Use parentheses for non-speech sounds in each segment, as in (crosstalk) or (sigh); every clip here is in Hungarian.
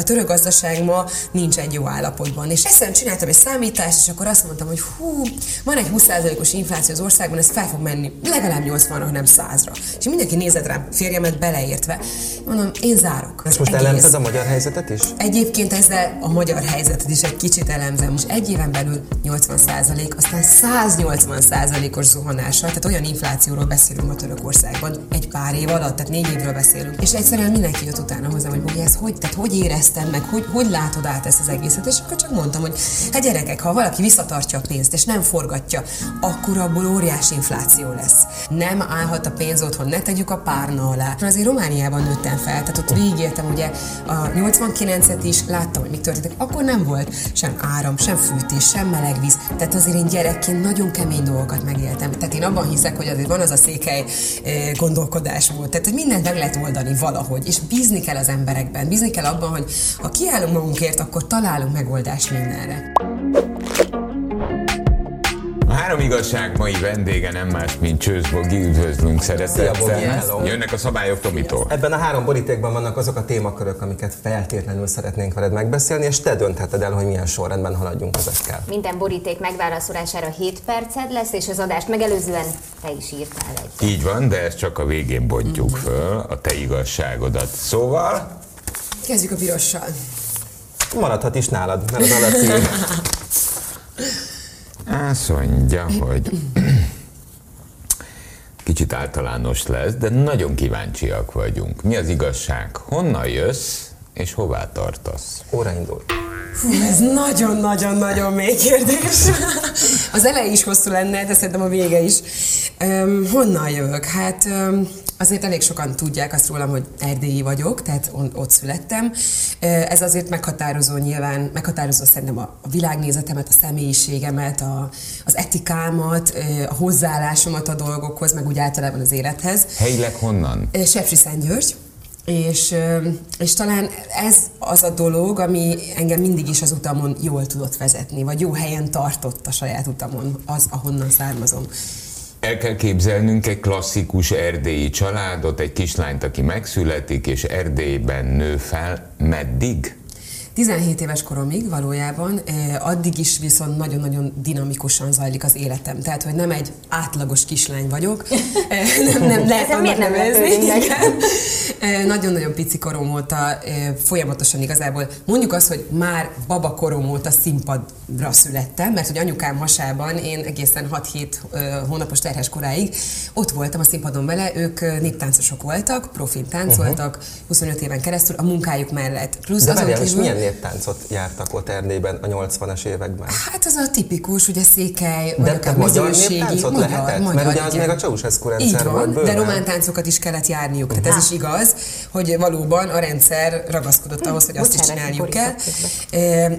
a török gazdaság ma nincs egy jó állapotban. És egyszerűen csináltam egy számítást, és akkor azt mondtam, hogy hú, van egy 20%-os infláció az országban, ez fel fog menni legalább 80-ra, nem 100-ra. És mindenki nézett rám, férjemet beleértve. Mondom, én zárok. És most elemzed a magyar helyzetet is? Egyébként ezzel a magyar helyzetet is egy kicsit elemzem. Most egy éven belül 80% aztán 180 százalékos zuhanással, tehát olyan inflációról beszélünk a Törökországban egy pár év alatt, tehát négy évről beszélünk. És egyszerűen mindenki jött utána hozzám, hogy ez hogy, tehát hogy éreztem meg, hogy, hogy látod át ezt az egészet, és akkor csak mondtam, hogy hát gyerekek, ha valaki visszatartja a pénzt, és nem forgatja, akkor abból óriási infláció lesz. Nem állhat a pénz otthon, ne tegyük a párna alá. Azért Romániában nőttem fel, tehát ott végigéltem ugye a 89-et is, láttam, hogy mi történik. Akkor nem volt sem áram, sem fűtés, sem meleg víz. Tehát azért én gyerekként nagyon kemény dolgokat megéltem. Tehát én abban hiszek, hogy azért van az a székely eh, gondolkodás volt. Tehát, mindent meg lehet oldani valahogy, és bízni kell az emberekben, bízni kell abban, hogy ha kiállunk magunkért, akkor találunk megoldást mindenre. A három igazság mai vendége nem más, mint Csőz Bogi. Üdvözlünk szeretettel. Jönnek a szabályok Tomitól. Ebben a három borítékban vannak azok a témakörök, amiket feltétlenül szeretnénk veled megbeszélni, és te döntheted el, hogy milyen sorrendben haladjunk ezekkel. Minden boríték megválaszolására 7 perced lesz, és az adást megelőzően te is írtál egy. Így van, de ezt csak a végén bontjuk föl, a te igazságodat. Szóval... Kezdjük a pirossal. Maradhat is nálad, mert az alacím. Azt mondja, hogy kicsit általános lesz, de nagyon kíváncsiak vagyunk. Mi az igazság? Honnan jössz, és hová tartasz? Óra indul. Fú, ez nagyon-nagyon-nagyon mély kérdés. Az eleje is hosszú lenne, de szerintem a vége is. Um, honnan jövök? Hát um, azért elég sokan tudják azt rólam, hogy erdélyi vagyok, tehát on, ott születtem. Ez azért meghatározó nyilván, meghatározó szerintem a, a világnézetemet, a személyiségemet, a, az etikámat, a hozzáállásomat a dolgokhoz, meg úgy általában az élethez. Helyileg honnan? Sepsi György és, és talán ez az a dolog, ami engem mindig is az utamon jól tudott vezetni, vagy jó helyen tartott a saját utamon, az, ahonnan származom. El kell képzelnünk egy klasszikus erdélyi családot, egy kislányt, aki megszületik, és Erdélyben nő fel. Meddig? 17 éves koromig valójában, addig is viszont nagyon-nagyon dinamikusan zajlik az életem. Tehát, hogy nem egy átlagos kislány vagyok, (laughs) nem, nem lehet annak nevezni. Nagyon-nagyon pici korom óta folyamatosan igazából mondjuk azt, hogy már baba korom óta színpadra születtem, mert hogy anyukám hasában én egészen 6-7 hónapos terhes koráig ott voltam a színpadon vele, ők néptáncosok voltak, profin táncoltak, uh-huh. 25 éven keresztül a munkájuk mellett. Plusz De azon kívül, milyen néptáncot jártak ott Erdélyben a 80-as években? Hát az a tipikus, ugye székely, vagy akár magyar néptáncot magyar, lehetett? Magyar, Mert ugye az még a Ceausescu rendszer van, volt bőven. De román táncokat is kellett járniuk, tehát ez is igaz, hogy valóban a rendszer ragaszkodott ahhoz, hogy azt is csinálniuk kell.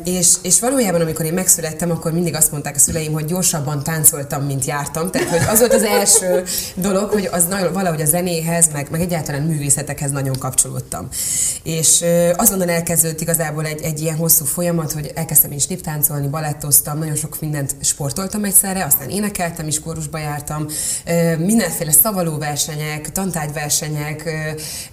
És, és valójában, amikor én megszülettem, akkor mindig azt mondták a szüleim, hogy gyorsabban táncoltam, mint jártam. Tehát, hogy az volt az első dolog, hogy az nagyon, valahogy a zenéhez, meg, meg egyáltalán művészetekhez nagyon kapcsolódtam. És azonnal elkezdődött igazából egy, egy ilyen hosszú folyamat, hogy elkezdtem is néptáncolni, balettoztam, nagyon sok mindent sportoltam egyszerre, aztán énekeltem is, kórusba jártam, mindenféle szavalóversenyek, tantárgyversenyek,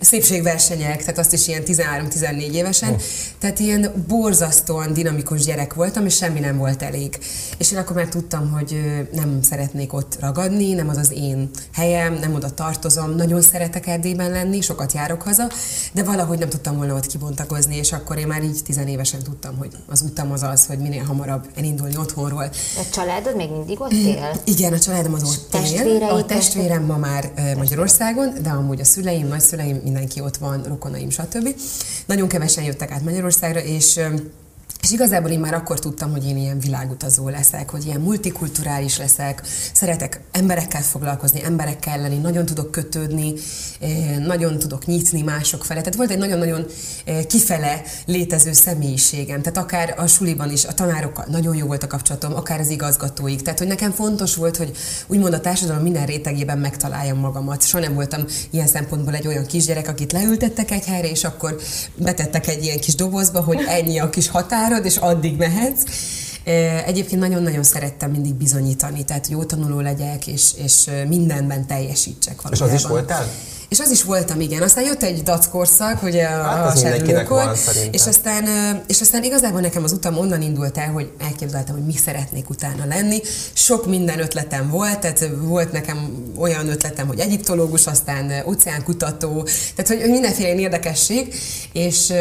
szépségversenyek, tehát azt is ilyen 13-14 évesen, oh. tehát ilyen borzasztóan dinamikus gyerek voltam, és semmi nem volt elég. És én akkor már tudtam, hogy nem szeretnék ott ragadni, nem az az én helyem, nem oda tartozom, nagyon szeretek Erdélyben lenni, sokat járok haza, de valahogy nem tudtam volna ott kibontakozni, és akkor én már így tizenévesen tudtam, hogy az utam az az, hogy minél hamarabb elindulni otthonról. A családod még mindig ott él? Igen, a családom az ott él. A testvérem ma már Magyarországon, de amúgy a szüleim, nagyszüleim, mindenki ott van, rokonaim, stb. Nagyon kevesen jöttek át Magyarországra, és és igazából én már akkor tudtam, hogy én ilyen világutazó leszek, hogy ilyen multikulturális leszek, szeretek emberekkel foglalkozni, emberekkel lenni, nagyon tudok kötődni, eh, nagyon tudok nyitni mások felé. Tehát volt egy nagyon-nagyon eh, kifele létező személyiségem. Tehát akár a suliban is a tanárokkal nagyon jó volt a kapcsolatom, akár az igazgatóik. Tehát, hogy nekem fontos volt, hogy úgymond a társadalom minden rétegében megtaláljam magamat. Soha nem voltam ilyen szempontból egy olyan kisgyerek, akit leültettek egy helyre, és akkor betettek egy ilyen kis dobozba, hogy ennyi a kis határ, várod, és addig mehetsz. Egyébként nagyon-nagyon szerettem mindig bizonyítani, tehát jó tanuló legyek, és, és mindenben teljesítsek valójában. És az is voltál? És az is voltam, igen. Aztán jött egy dackorszak, ugye Hát, a az mindenkinek serdülőkor, és aztán, és aztán igazából nekem az utam onnan indult el, hogy elképzeltem, hogy mi szeretnék utána lenni. Sok minden ötletem volt, tehát volt nekem olyan ötletem, hogy egyiptológus, aztán óceánkutató, tehát hogy mindenféle érdekesség, és,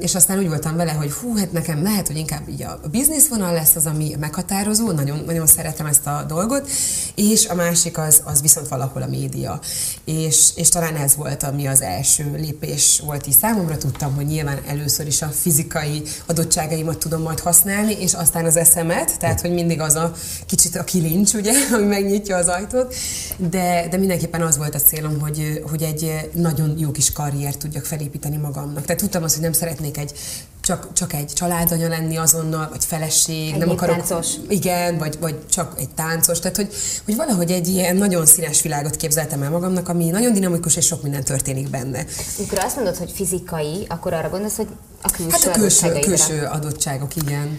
és aztán úgy voltam vele, hogy hú, hát nekem lehet, hogy inkább így a bizniszvonal lesz az, ami meghatározó, nagyon, nagyon szeretem ezt a dolgot, és a másik az, az viszont valahol a média. És, és talán ez volt, ami az első lépés volt így számomra. Tudtam, hogy nyilván először is a fizikai adottságaimat tudom majd használni, és aztán az eszemet, tehát hogy mindig az a kicsit a kilincs, ugye, (laughs) ami megnyitja az ajtót, de, de mindenképpen az volt a célom, hogy, hogy egy nagyon jó kis karriert tudjak felépíteni magamnak. Tehát tudtam azt, hogy nem szeretnék egy csak, csak egy családanya lenni azonnal, vagy feleség, Egy nem akarok... táncos. Igen, vagy, vagy csak egy táncos. Tehát, hogy, hogy valahogy egy ilyen nagyon színes világot képzeltem el magamnak, ami nagyon dinamikus, és sok minden történik benne. Amikor azt mondod, hogy fizikai, akkor arra gondolsz, hogy a külső Hát a külső, külső adottságok, igen.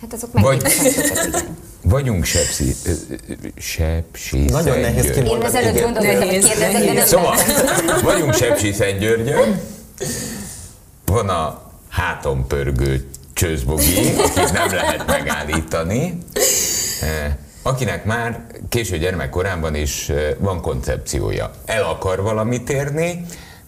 Hát azok Vagy- megnyithatóak, igen. Vagyunk sepsi, sepsi Nagyon nehéz Szentgyörgy. Én kimondani. ezelőtt gondoltam, hogy kérdezek, de nem. Szóval, vagyunk Sepsi Szentgyörgyön, van a háton pörgő csőzbogi, akit nem lehet megállítani, eh, akinek már késő gyermekkorában is eh, van koncepciója. El akar valamit érni,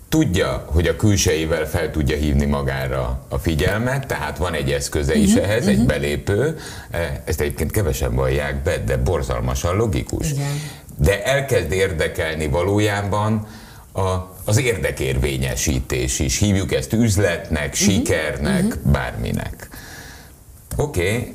tudja, hogy a külsejével fel tudja hívni magára a figyelmet, tehát van egy eszköze is Mhm, ehhez, egy belépő. Eh, Ezt egyébként kevesen vallják be, de borzalmasan logikus. Igen. De elkezd érdekelni valójában a, az érdekérvényesítés is. Hívjuk ezt üzletnek, sikernek, bárminek. Oké, okay,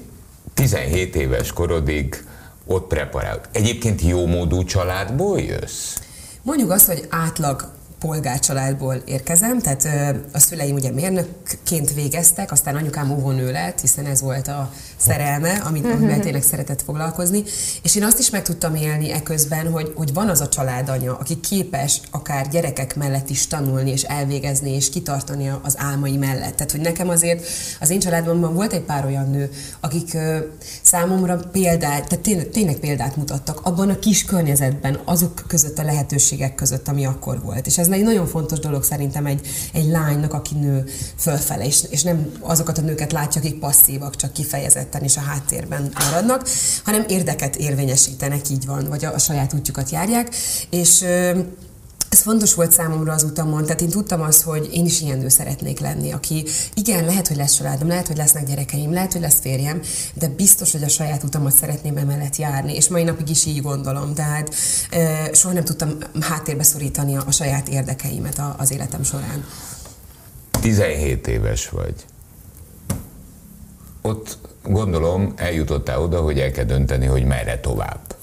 17 éves korodig ott preparált. Egyébként jó módú családból jössz? Mondjuk azt, hogy átlag polgárcsaládból érkezem, tehát a szüleim ugye mérnökként végeztek, aztán anyukám óvónő lett, hiszen ez volt a szerelme, amit, amivel tényleg szeretett foglalkozni, és én azt is meg tudtam élni eközben, hogy, hogy van az a családanya, aki képes akár gyerekek mellett is tanulni, és elvégezni, és kitartani az álmai mellett. Tehát, hogy nekem azért az én családomban volt egy pár olyan nő, akik számomra példát, tehát tényleg, tényleg példát mutattak abban a kis környezetben, azok között a lehetőségek között, ami akkor volt. És ez egy nagyon fontos dolog szerintem egy, egy lánynak, aki nő fölfele, és, és nem azokat a nőket látja, akik passzívak, csak kifejezetten és a háttérben maradnak, hanem érdeket érvényesítenek, így van, vagy a, a saját útjukat járják. És ez fontos volt számomra az utamon, tehát én tudtam azt, hogy én is ilyen nő szeretnék lenni, aki igen, lehet, hogy lesz családom, lehet, hogy lesznek gyerekeim, lehet, hogy lesz férjem, de biztos, hogy a saját utamat szeretném emellett járni, és mai napig is így gondolom, tehát e, soha nem tudtam háttérbe szorítani a, a saját érdekeimet a, az életem során. 17 éves vagy. Ott gondolom eljutottál oda, hogy el kell dönteni, hogy merre tovább.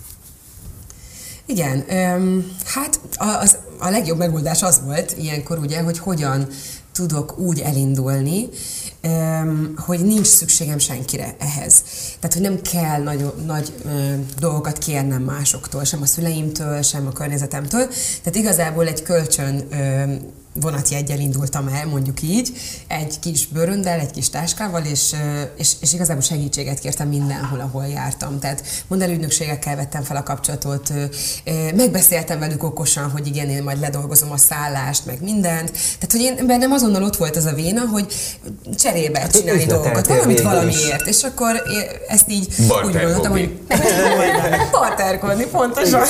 Igen, öm, hát az, a legjobb megoldás az volt ilyenkor ugye, hogy hogyan tudok úgy elindulni, hogy nincs szükségem senkire ehhez. Tehát, hogy nem kell nagy, nagy dolgokat kérnem másoktól, sem a szüleimtől, sem a környezetemtől. Tehát igazából egy kölcsön ö, vonatjeggyel indultam el, mondjuk így, egy kis bőröndel, egy kis táskával, és, és, és igazából segítséget kértem mindenhol, ahol jártam. Tehát mondelügynökségekkel vettem fel a kapcsolatot, megbeszéltem velük okosan, hogy igen, én majd ledolgozom a szállást, meg mindent. Tehát, hogy én bennem azonnal ott volt az a véna, hogy cserébe Hát, csinálni dolgokat, valamit valamiért. És akkor én ezt így úgy gondoltam, hogy (laughs) barterkodni, pontosan.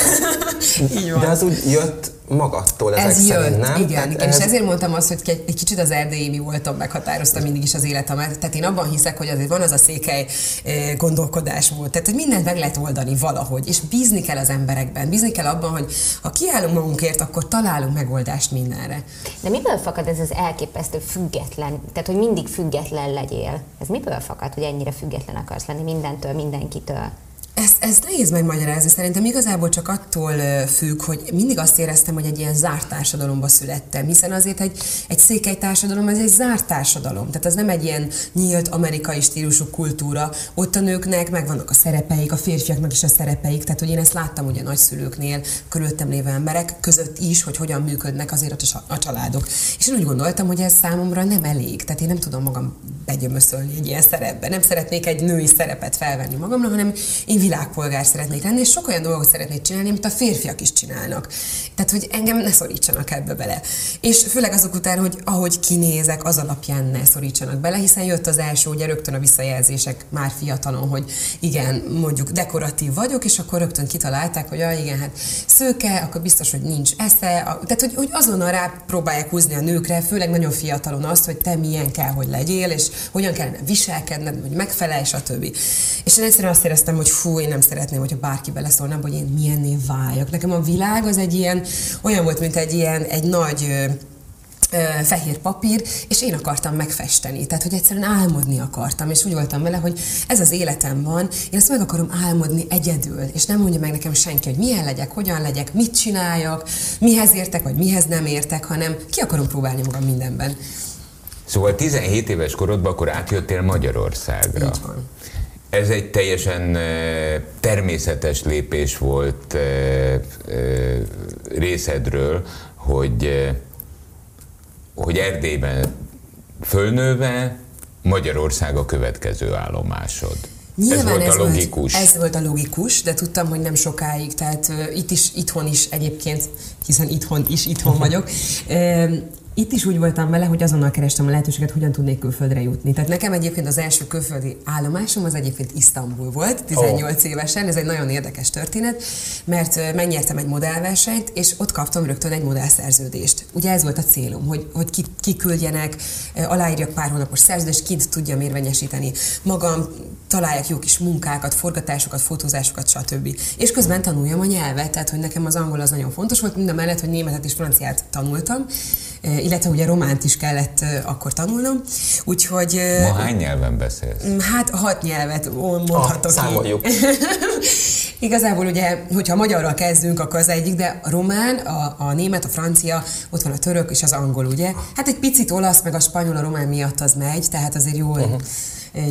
(laughs) így van. De az úgy jött magattól ezek Ez szerint, jött, nem? igen, igen, és ezért mondtam azt, hogy egy, kicsit az erdélyi mi voltam, meghatározta mindig is az életemet. Tehát én abban hiszek, hogy azért van az a székely eh, gondolkodásmód, tehát hogy mindent meg lehet oldani valahogy, és bízni kell az emberekben, bízni kell abban, hogy ha kiállunk magunkért, akkor találunk megoldást mindenre. De miből fakad ez az elképesztő független, tehát hogy mindig független legyél? Ez miből fakad, hogy ennyire független akarsz lenni mindentől, mindenkitől? Ez, ez nehéz megmagyarázni. Szerintem igazából csak attól függ, hogy mindig azt éreztem, hogy egy ilyen zárt társadalomba születtem, hiszen azért egy, egy székely társadalom, ez egy zárt társadalom. Tehát ez nem egy ilyen nyílt amerikai stílusú kultúra. Ott a nőknek megvannak a szerepeik, a férfiaknak is a szerepeik. Tehát, hogy én ezt láttam ugye nagyszülőknél, körülöttem lévő emberek között is, hogy hogyan működnek azért a a családok. És én úgy gondoltam, hogy ez számomra nem elég. Tehát én nem tudom magam begyömöszölni egy ilyen szerepbe. Nem szeretnék egy női szerepet felvenni magamra, hanem én világpolgár szeretnék lenni, és sok olyan dolgot szeretnék csinálni, amit a férfiak is csinálnak. Tehát, hogy engem ne szorítsanak ebbe bele. És főleg azok után, hogy ahogy kinézek, az alapján ne szorítsanak bele, hiszen jött az első, ugye rögtön a visszajelzések már fiatalon, hogy igen, mondjuk dekoratív vagyok, és akkor rögtön kitalálták, hogy ah, igen, hát szőke, akkor biztos, hogy nincs esze. Tehát, hogy, hogy azonnal rá próbálják húzni a nőkre, főleg nagyon fiatalon azt, hogy te milyen kell, hogy legyél, és hogyan kellene viselkedned, hogy megfelelj, stb. És én egyszerűen azt éreztem, hogy fú, én nem szeretném, hogyha bárki beleszólna, hogy én milyenné váljak. Nekem a világ az egy ilyen, olyan volt, mint egy ilyen, egy nagy fehér papír, és én akartam megfesteni. Tehát, hogy egyszerűen álmodni akartam, és úgy voltam vele, hogy ez az életem van, én ezt meg akarom álmodni egyedül, és nem mondja meg nekem senki, hogy milyen legyek, hogyan legyek, mit csináljak, mihez értek, vagy mihez nem értek, hanem ki akarom próbálni magam mindenben. Szóval 17 éves korodban akkor átjöttél Magyarországra. Így van. Ez egy teljesen természetes lépés volt részedről, hogy hogy Erdélyben fölnőve Magyarország a következő állomásod. Nyilván ez volt ez a logikus. Volt, ez volt a logikus, de tudtam, hogy nem sokáig, tehát uh, itt is, itthon is egyébként, hiszen itthon is itthon vagyok, uh, (laughs) itt is úgy voltam vele, hogy azonnal kerestem a lehetőséget, hogyan tudnék külföldre jutni. Tehát nekem egyébként az első külföldi állomásom az egyébként Isztambul volt, 18 oh. évesen, ez egy nagyon érdekes történet, mert megnyertem egy modellversenyt, és ott kaptam rögtön egy modellszerződést. Ugye ez volt a célom, hogy, hogy ki, kiküldjenek, aláírjak pár hónapos szerződést, kint tudjam érvényesíteni magam, találjak jó kis munkákat, forgatásokat, fotózásokat, stb. És közben tanuljam a nyelvet, tehát hogy nekem az angol az nagyon fontos volt, mind a mellett, hogy németet és franciát tanultam, illetve ugye románt is kellett akkor tanulnom, úgyhogy... Ma hány nyelven beszélsz? Hát hat nyelvet mondhatok ah, számoljuk. (laughs) Igazából ugye, hogyha magyarral kezdünk, akkor az egyik, de a román, a, a német, a francia, ott van a török és az angol, ugye? Hát egy picit olasz, meg a spanyol, a román miatt az megy, tehát azért jól... Uh-huh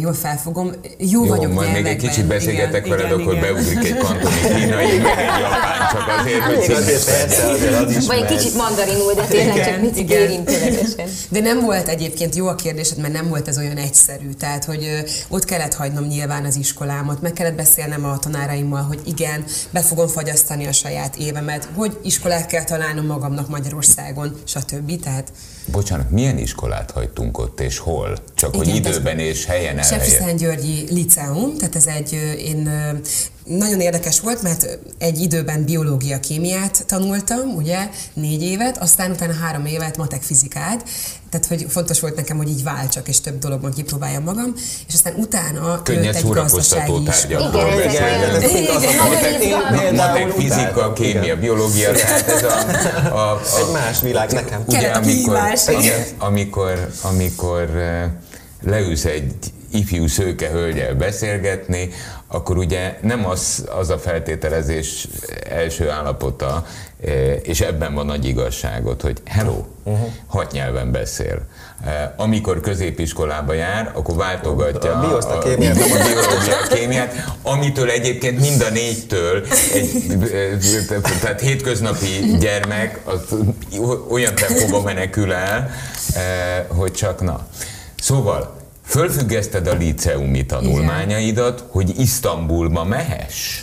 jól felfogom. Jó, Jó vagyok majd még egy kicsit beszélgetek igen, veled, igen, akkor igen. beugrik egy kantoni (laughs) kínai, meg egy japán, csak azért, hogy még azért persze, azért az is Vagy egy kicsit mandarinul, de tényleg igen, csak picit érintőlegesen. De nem volt egyébként jó a kérdésed, mert nem volt ez olyan egyszerű. Tehát, hogy ott kellett hagynom nyilván az iskolámat, meg kellett beszélnem a tanáraimmal, hogy igen, be fogom fagyasztani a saját évemet, hogy iskolát kell találnom magamnak Magyarországon, stb. Tehát Bocsánat, milyen iskolát hagytunk ott, és hol? Csak Igen, hogy időben és helyen elhelye. Györgyi Liceum, tehát ez egy, én nagyon érdekes volt, mert egy időben biológia, kémiát tanultam, ugye, négy évet, aztán utána három évet matek fizikát, tehát hogy fontos volt nekem, hogy így váltsak, és több dologban kipróbáljam magam, és aztán utána Könnyed egy gazdasági tárgyak. Igen, Matek, fizika, kémia, biológia, tehát ez a, a, a, egy más világ nekem. Ugye, amikor, amikor, amikor leülsz egy ifjú szőke hölgyel beszélgetni, akkor ugye nem az, az a feltételezés első állapota, eh, és ebben van nagy igazságot, hogy hello, uh-huh. hat nyelven beszél. Eh, amikor középiskolába jár, akkor váltogatja a, a, a, kémiát, (laughs) a biológia kémiát, amitől egyébként mind a négytől, egy, eh, tehát hétköznapi gyermek az olyan tempóban menekül el, hogy csak na. Szóval, Fölfüggeszted a liceumi tanulmányaidat, hogy Isztambulba mehess?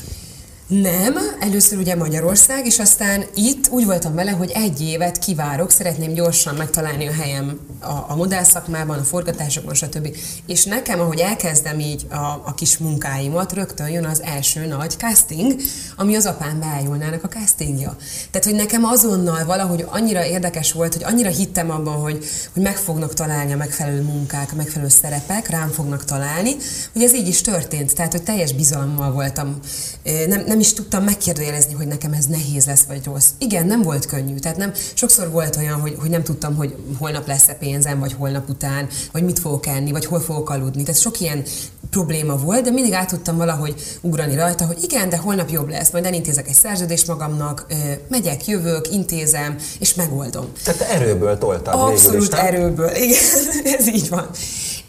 Nem, először ugye Magyarország, és aztán itt úgy voltam vele, hogy egy évet kivárok, szeretném gyorsan megtalálni a helyem a, a modellszakmában, a forgatásokban, stb. És nekem, ahogy elkezdem így a, a kis munkáimat, rögtön jön az első nagy casting, ami az apám beájulnának a castingja. Tehát, hogy nekem azonnal valahogy annyira érdekes volt, hogy annyira hittem abban, hogy, hogy meg fognak találni a megfelelő munkák, a megfelelő szerepek, rám fognak találni, hogy ez így is történt. Tehát, hogy teljes bizalommal voltam. Nem, nem nem is tudtam megkérdőjelezni, hogy nekem ez nehéz lesz, vagy rossz. Igen, nem volt könnyű. Tehát nem, sokszor volt olyan, hogy, hogy nem tudtam, hogy holnap lesz-e pénzem, vagy holnap után, vagy mit fogok enni, vagy hol fogok aludni. Tehát sok ilyen probléma volt, de mindig át tudtam valahogy ugrani rajta, hogy igen, de holnap jobb lesz, majd elintézek egy szerződést magamnak, megyek, jövök, intézem, és megoldom. Tehát erőből toltad Abszolút végül is, erőből, igen, (laughs) ez így van.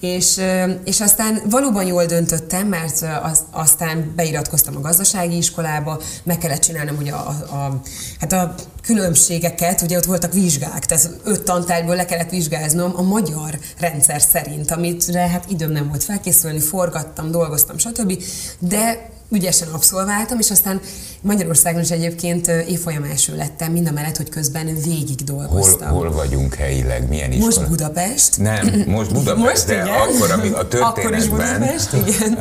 És, és aztán valóban jól döntöttem, mert az, aztán beiratkoztam a gazdasági iskolába, meg kellett csinálnom ugye a, a, a, hát a különbségeket, ugye ott voltak vizsgák, tehát öt tantárgyból le kellett vizsgáznom a magyar rendszer szerint, amit hát időm nem volt felkészülni, forgattam, dolgoztam, stb. De ügyesen abszolváltam, és aztán Magyarországon is egyébként évfolyam első lettem, mind a mellett, hogy közben végig dolgoztam. Hol, hol vagyunk helyileg? Milyen iskola? Most Budapest. Nem, most (laughs) Budapest, most, de igen. akkor, ami a történetben, (laughs) akkor is Budapest, igen.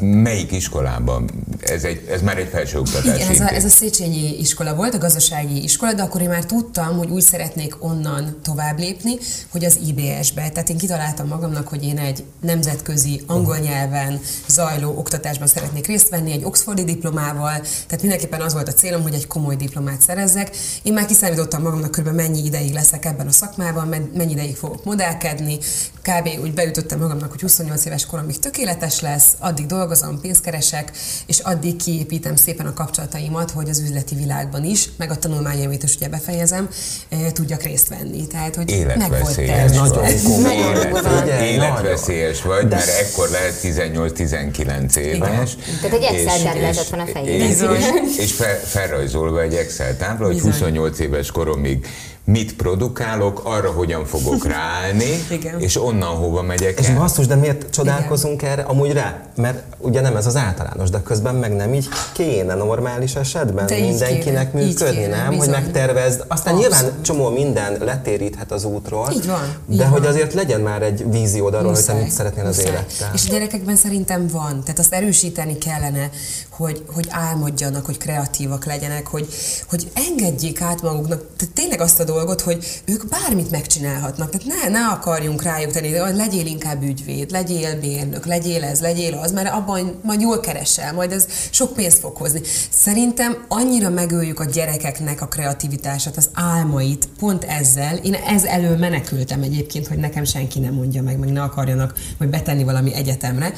melyik iskolában? Ez, egy, ez már egy felsőoktatási Igen, ez a, ez a Széchenyi iskola volt, a gazdasági iskola, de akkor én már tudtam, hogy úgy szeretnék onnan tovább lépni, hogy az IBS-be. Tehát én kitaláltam magamnak, hogy én egy nemzetközi angol nyelven zajló oktatásban szeretnék részt venni, egy Oxfordi diplomával, tehát mindenképpen az volt a célom, hogy egy komoly diplomát szerezzek. Én már kiszámítottam magamnak kb. mennyi ideig leszek ebben a szakmában, mennyi ideig fogok modellkedni. Kb. úgy beütöttem magamnak, hogy 28 éves koromig tökéletes lesz, addig dolgozom, pénzt keresek, és addig kiépítem szépen a kapcsolataimat, hogy az üzleti világban is, meg a tanulmányaimat is ugye befejezem, eh, tudjak részt venni. Tehát, hogy életveszélyes vagy. Nagyon (laughs) komoly. Életveszélyes vagy, mert ekkor lehet 18-19 éves. Igen. Tehát egy Excel területet van a fejében. És, és fel, felrajzolva egy Excel tábla, hogy 28 éves koromig mit produkálok, arra hogyan fogok (laughs) ráállni, és onnan hova megyek És basszus, de miért csodálkozunk Igen. erre amúgy rá? Mert ugye nem ez az általános, de közben meg nem így kéne normális esetben de mindenkinek kéne. működni, kéne, nem? Bizony. Hogy megtervezd. Aztán Abszolút. nyilván csomó minden letéríthet az útról. Így van. De így hogy van. azért legyen már egy víziód arról, Muszáj. hogy te mit szeretnél az élettel. És a gyerekekben szerintem van. Tehát azt erősíteni kellene, hogy, hogy álmodjanak, hogy kreatívak legyenek, hogy, hogy engedjék át maguknak. Tehát tényleg azt a dolgot, dolgot, hogy ők bármit megcsinálhatnak. Tehát ne, ne akarjunk rájuk tenni, de legyél inkább ügyvéd, legyél bérnök, legyél ez, legyél az, mert abban majd jól keresel, majd ez sok pénzt fog hozni. Szerintem annyira megöljük a gyerekeknek a kreativitását, az álmait, pont ezzel. Én ez elől menekültem egyébként, hogy nekem senki nem mondja meg, meg ne akarjanak majd betenni valami egyetemre,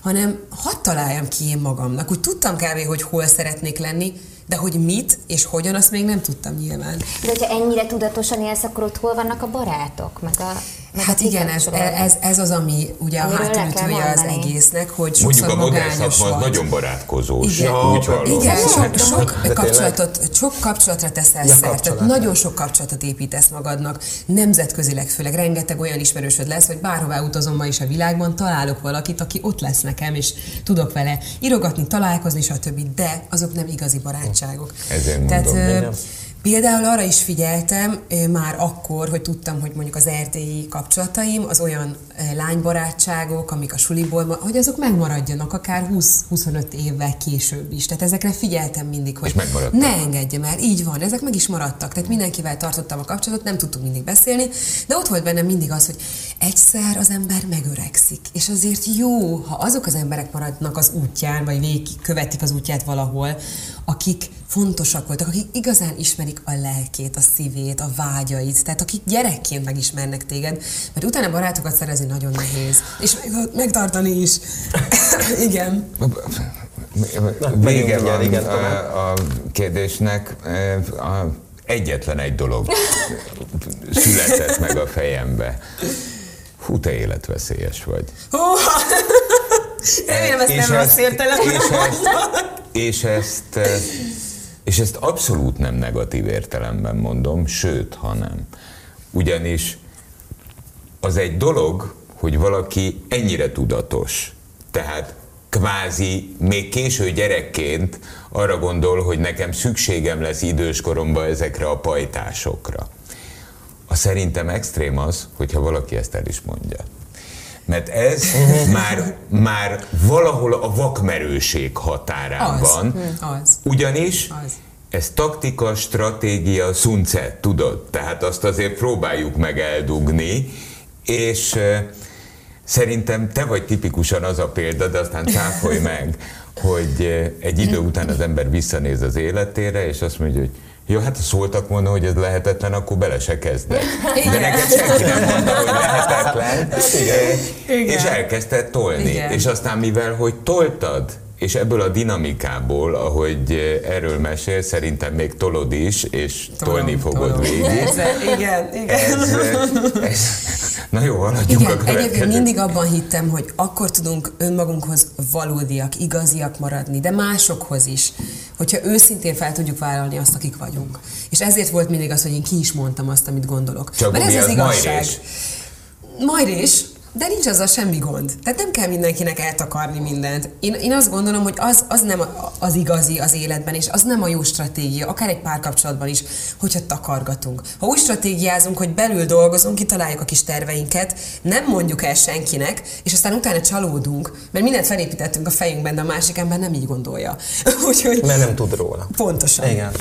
hanem hadd találjam ki én magamnak. Úgy tudtam kávé, hogy hol szeretnék lenni, de hogy mit és hogyan, azt még nem tudtam nyilván. De hogyha ennyire tudatosan élsz, akkor ott hol vannak a barátok? Meg a, meg hát igen, ez, ez, ez, az, ami ugye a hátulütője az egésznek, hogy Mondjuk a modern szakma az nagyon barátkozós. Igen, úgy igen sok, sok, kapcsolatot, sok kapcsolatra teszel ja, szert, tehát nagyon sok kapcsolatot építesz magadnak, nemzetközileg főleg rengeteg olyan ismerősöd lesz, hogy bárhová utazom ma is a világban, találok valakit, aki ott lesz nekem, és tudok vele írogatni, találkozni, stb. De azok nem igazi barátságok. Ezért mondom. Tehát, Például arra is figyeltem már akkor, hogy tudtam, hogy mondjuk az erdélyi kapcsolataim, az olyan lánybarátságok, amik a suliból, hogy azok megmaradjanak akár 20-25 évvel később is. Tehát ezekre figyeltem mindig, hogy ne engedjem el. Így van, ezek meg is maradtak. Tehát mindenkivel tartottam a kapcsolatot, nem tudtunk mindig beszélni, de ott volt bennem mindig az, hogy egyszer az ember megöregszik. És azért jó, ha azok az emberek maradnak az útján, vagy végig követik az útját valahol, akik fontosak voltak, akik igazán ismerik a lelkét, a szívét, a vágyait, tehát akik gyerekként megismernek téged, mert utána barátokat szerezni nagyon nehéz, és megtartani is. (laughs) igen. Vége van igen, a, a kérdésnek. A, egyetlen egy dolog (laughs) született meg a fejembe. Hú, te életveszélyes vagy. (laughs) Remélem ezt nem rossz értelemben és ezt, és ezt és ezt abszolút nem negatív értelemben mondom, sőt, hanem. Ugyanis az egy dolog, hogy valaki ennyire tudatos. Tehát kvázi még késő gyerekként arra gondol, hogy nekem szükségem lesz időskoromban ezekre a pajtásokra. A szerintem extrém az, hogyha valaki ezt el is mondja. Mert ez már, már valahol a vakmerőség határán az. van. Az. Ugyanis az. ez taktika, stratégia, szunce, tudod? Tehát azt azért próbáljuk meg eldugni, és szerintem te vagy tipikusan az a példa, de aztán cáfolj meg, hogy egy idő után az ember visszanéz az életére, és azt mondja, hogy jó, hát szóltak volna, hogy ez lehetetlen, akkor bele se kezdek. (laughs) De neked senki nem mondta, hogy lehetetlen, Igen. és elkezdted tolni. Igen. És aztán mivel, hogy toltad, és ebből a dinamikából, ahogy erről mesél, szerintem még tolod is, és tolom, tolni fogod tolom. végig. Ez, igen, igen. Ez, ez, na jó, haladjunk igen, a következő. Egyébként mindig abban hittem, hogy akkor tudunk önmagunkhoz valódiak, igaziak maradni, de másokhoz is, hogyha őszintén fel tudjuk vállalni azt, akik vagyunk. És ezért volt mindig az, hogy én ki is mondtam azt, amit gondolok. Csak Mert ez az, az igazság. Majd is, de nincs azzal semmi gond. Tehát nem kell mindenkinek eltakarni mindent. Én, én azt gondolom, hogy az, az nem az igazi az életben, és az nem a jó stratégia, akár egy párkapcsolatban is, hogyha takargatunk. Ha úgy stratégiázunk, hogy belül dolgozunk, kitaláljuk a kis terveinket, nem mondjuk el senkinek, és aztán utána csalódunk, mert mindent felépítettünk a fejünkben, de a másik ember nem így gondolja. (laughs) Úgyhogy... Mert nem tud róla. Pontosan. Igen.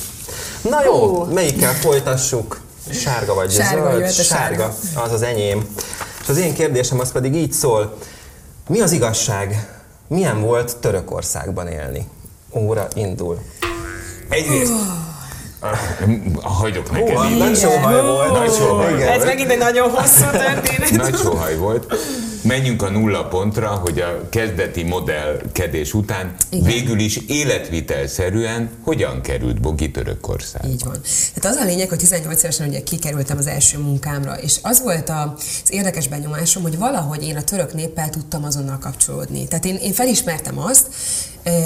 Na jó, melyikkel folytassuk? Sárga vagy sárga, zöld? Sárga. sárga. Az az enyém. És az én kérdésem az pedig így szól, mi az igazság? Milyen volt Törökországban élni? Óra indul. Egyrészt Hagyok neked oh, Nagy sóhaj volt. Nagy sóhaj volt. Ez megint egy nagyon hosszú történet. Nagy sóhaj volt. Menjünk a nulla pontra, hogy a kezdeti modellkedés után Igen. végül is életvitelszerűen hogyan került Bogi Törökországba. Így van. Tehát az a lényeg, hogy 18 évesen ugye kikerültem az első munkámra, és az volt az érdekes benyomásom, hogy valahogy én a török néppel tudtam azonnal kapcsolódni. Tehát én, én felismertem azt,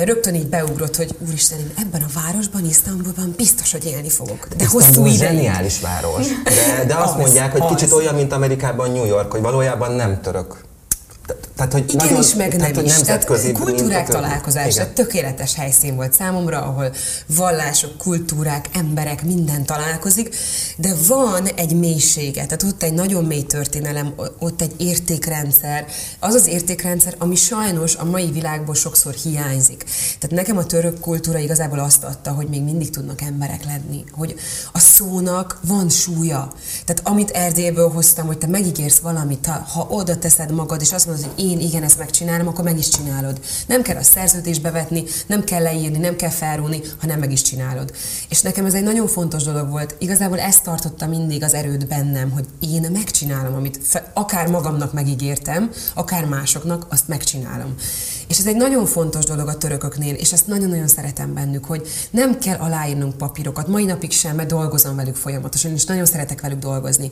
rögtön így beugrott, hogy úristen, én ebben a városban, Isztambulban biztos, hogy élni fogok. De Isztambul hosszú ideig. zseniális város. De, de azt az, mondják, hogy az. kicsit olyan, mint Amerikában New York, hogy valójában nem török tehát, hogy Igen nagyon, is, meg nem tehát, is. Tehát kultúrák találkozása, tökéletes helyszín volt számomra, ahol vallások, kultúrák, emberek, minden találkozik, de van egy mélysége, tehát ott egy nagyon mély történelem, ott egy értékrendszer, az az értékrendszer, ami sajnos a mai világból sokszor hiányzik. Tehát nekem a török kultúra igazából azt adta, hogy még mindig tudnak emberek lenni, hogy a szónak van súlya. Tehát amit Erdélyből hoztam, hogy te megígérsz valamit, ha, ha oda teszed magad, és azt mondod, hogy én igen ezt megcsinálom, akkor meg is csinálod. Nem kell a szerződésbe vetni, nem kell leírni, nem kell felrúni, hanem meg is csinálod. És nekem ez egy nagyon fontos dolog volt. Igazából ezt tartotta mindig az erőt bennem, hogy én megcsinálom, amit akár magamnak megígértem, akár másoknak, azt megcsinálom. És ez egy nagyon fontos dolog a törököknél, és ezt nagyon-nagyon szeretem bennük, hogy nem kell aláírnunk papírokat, mai napig sem, mert dolgozom velük folyamatosan, és nagyon szeretek velük dolgozni.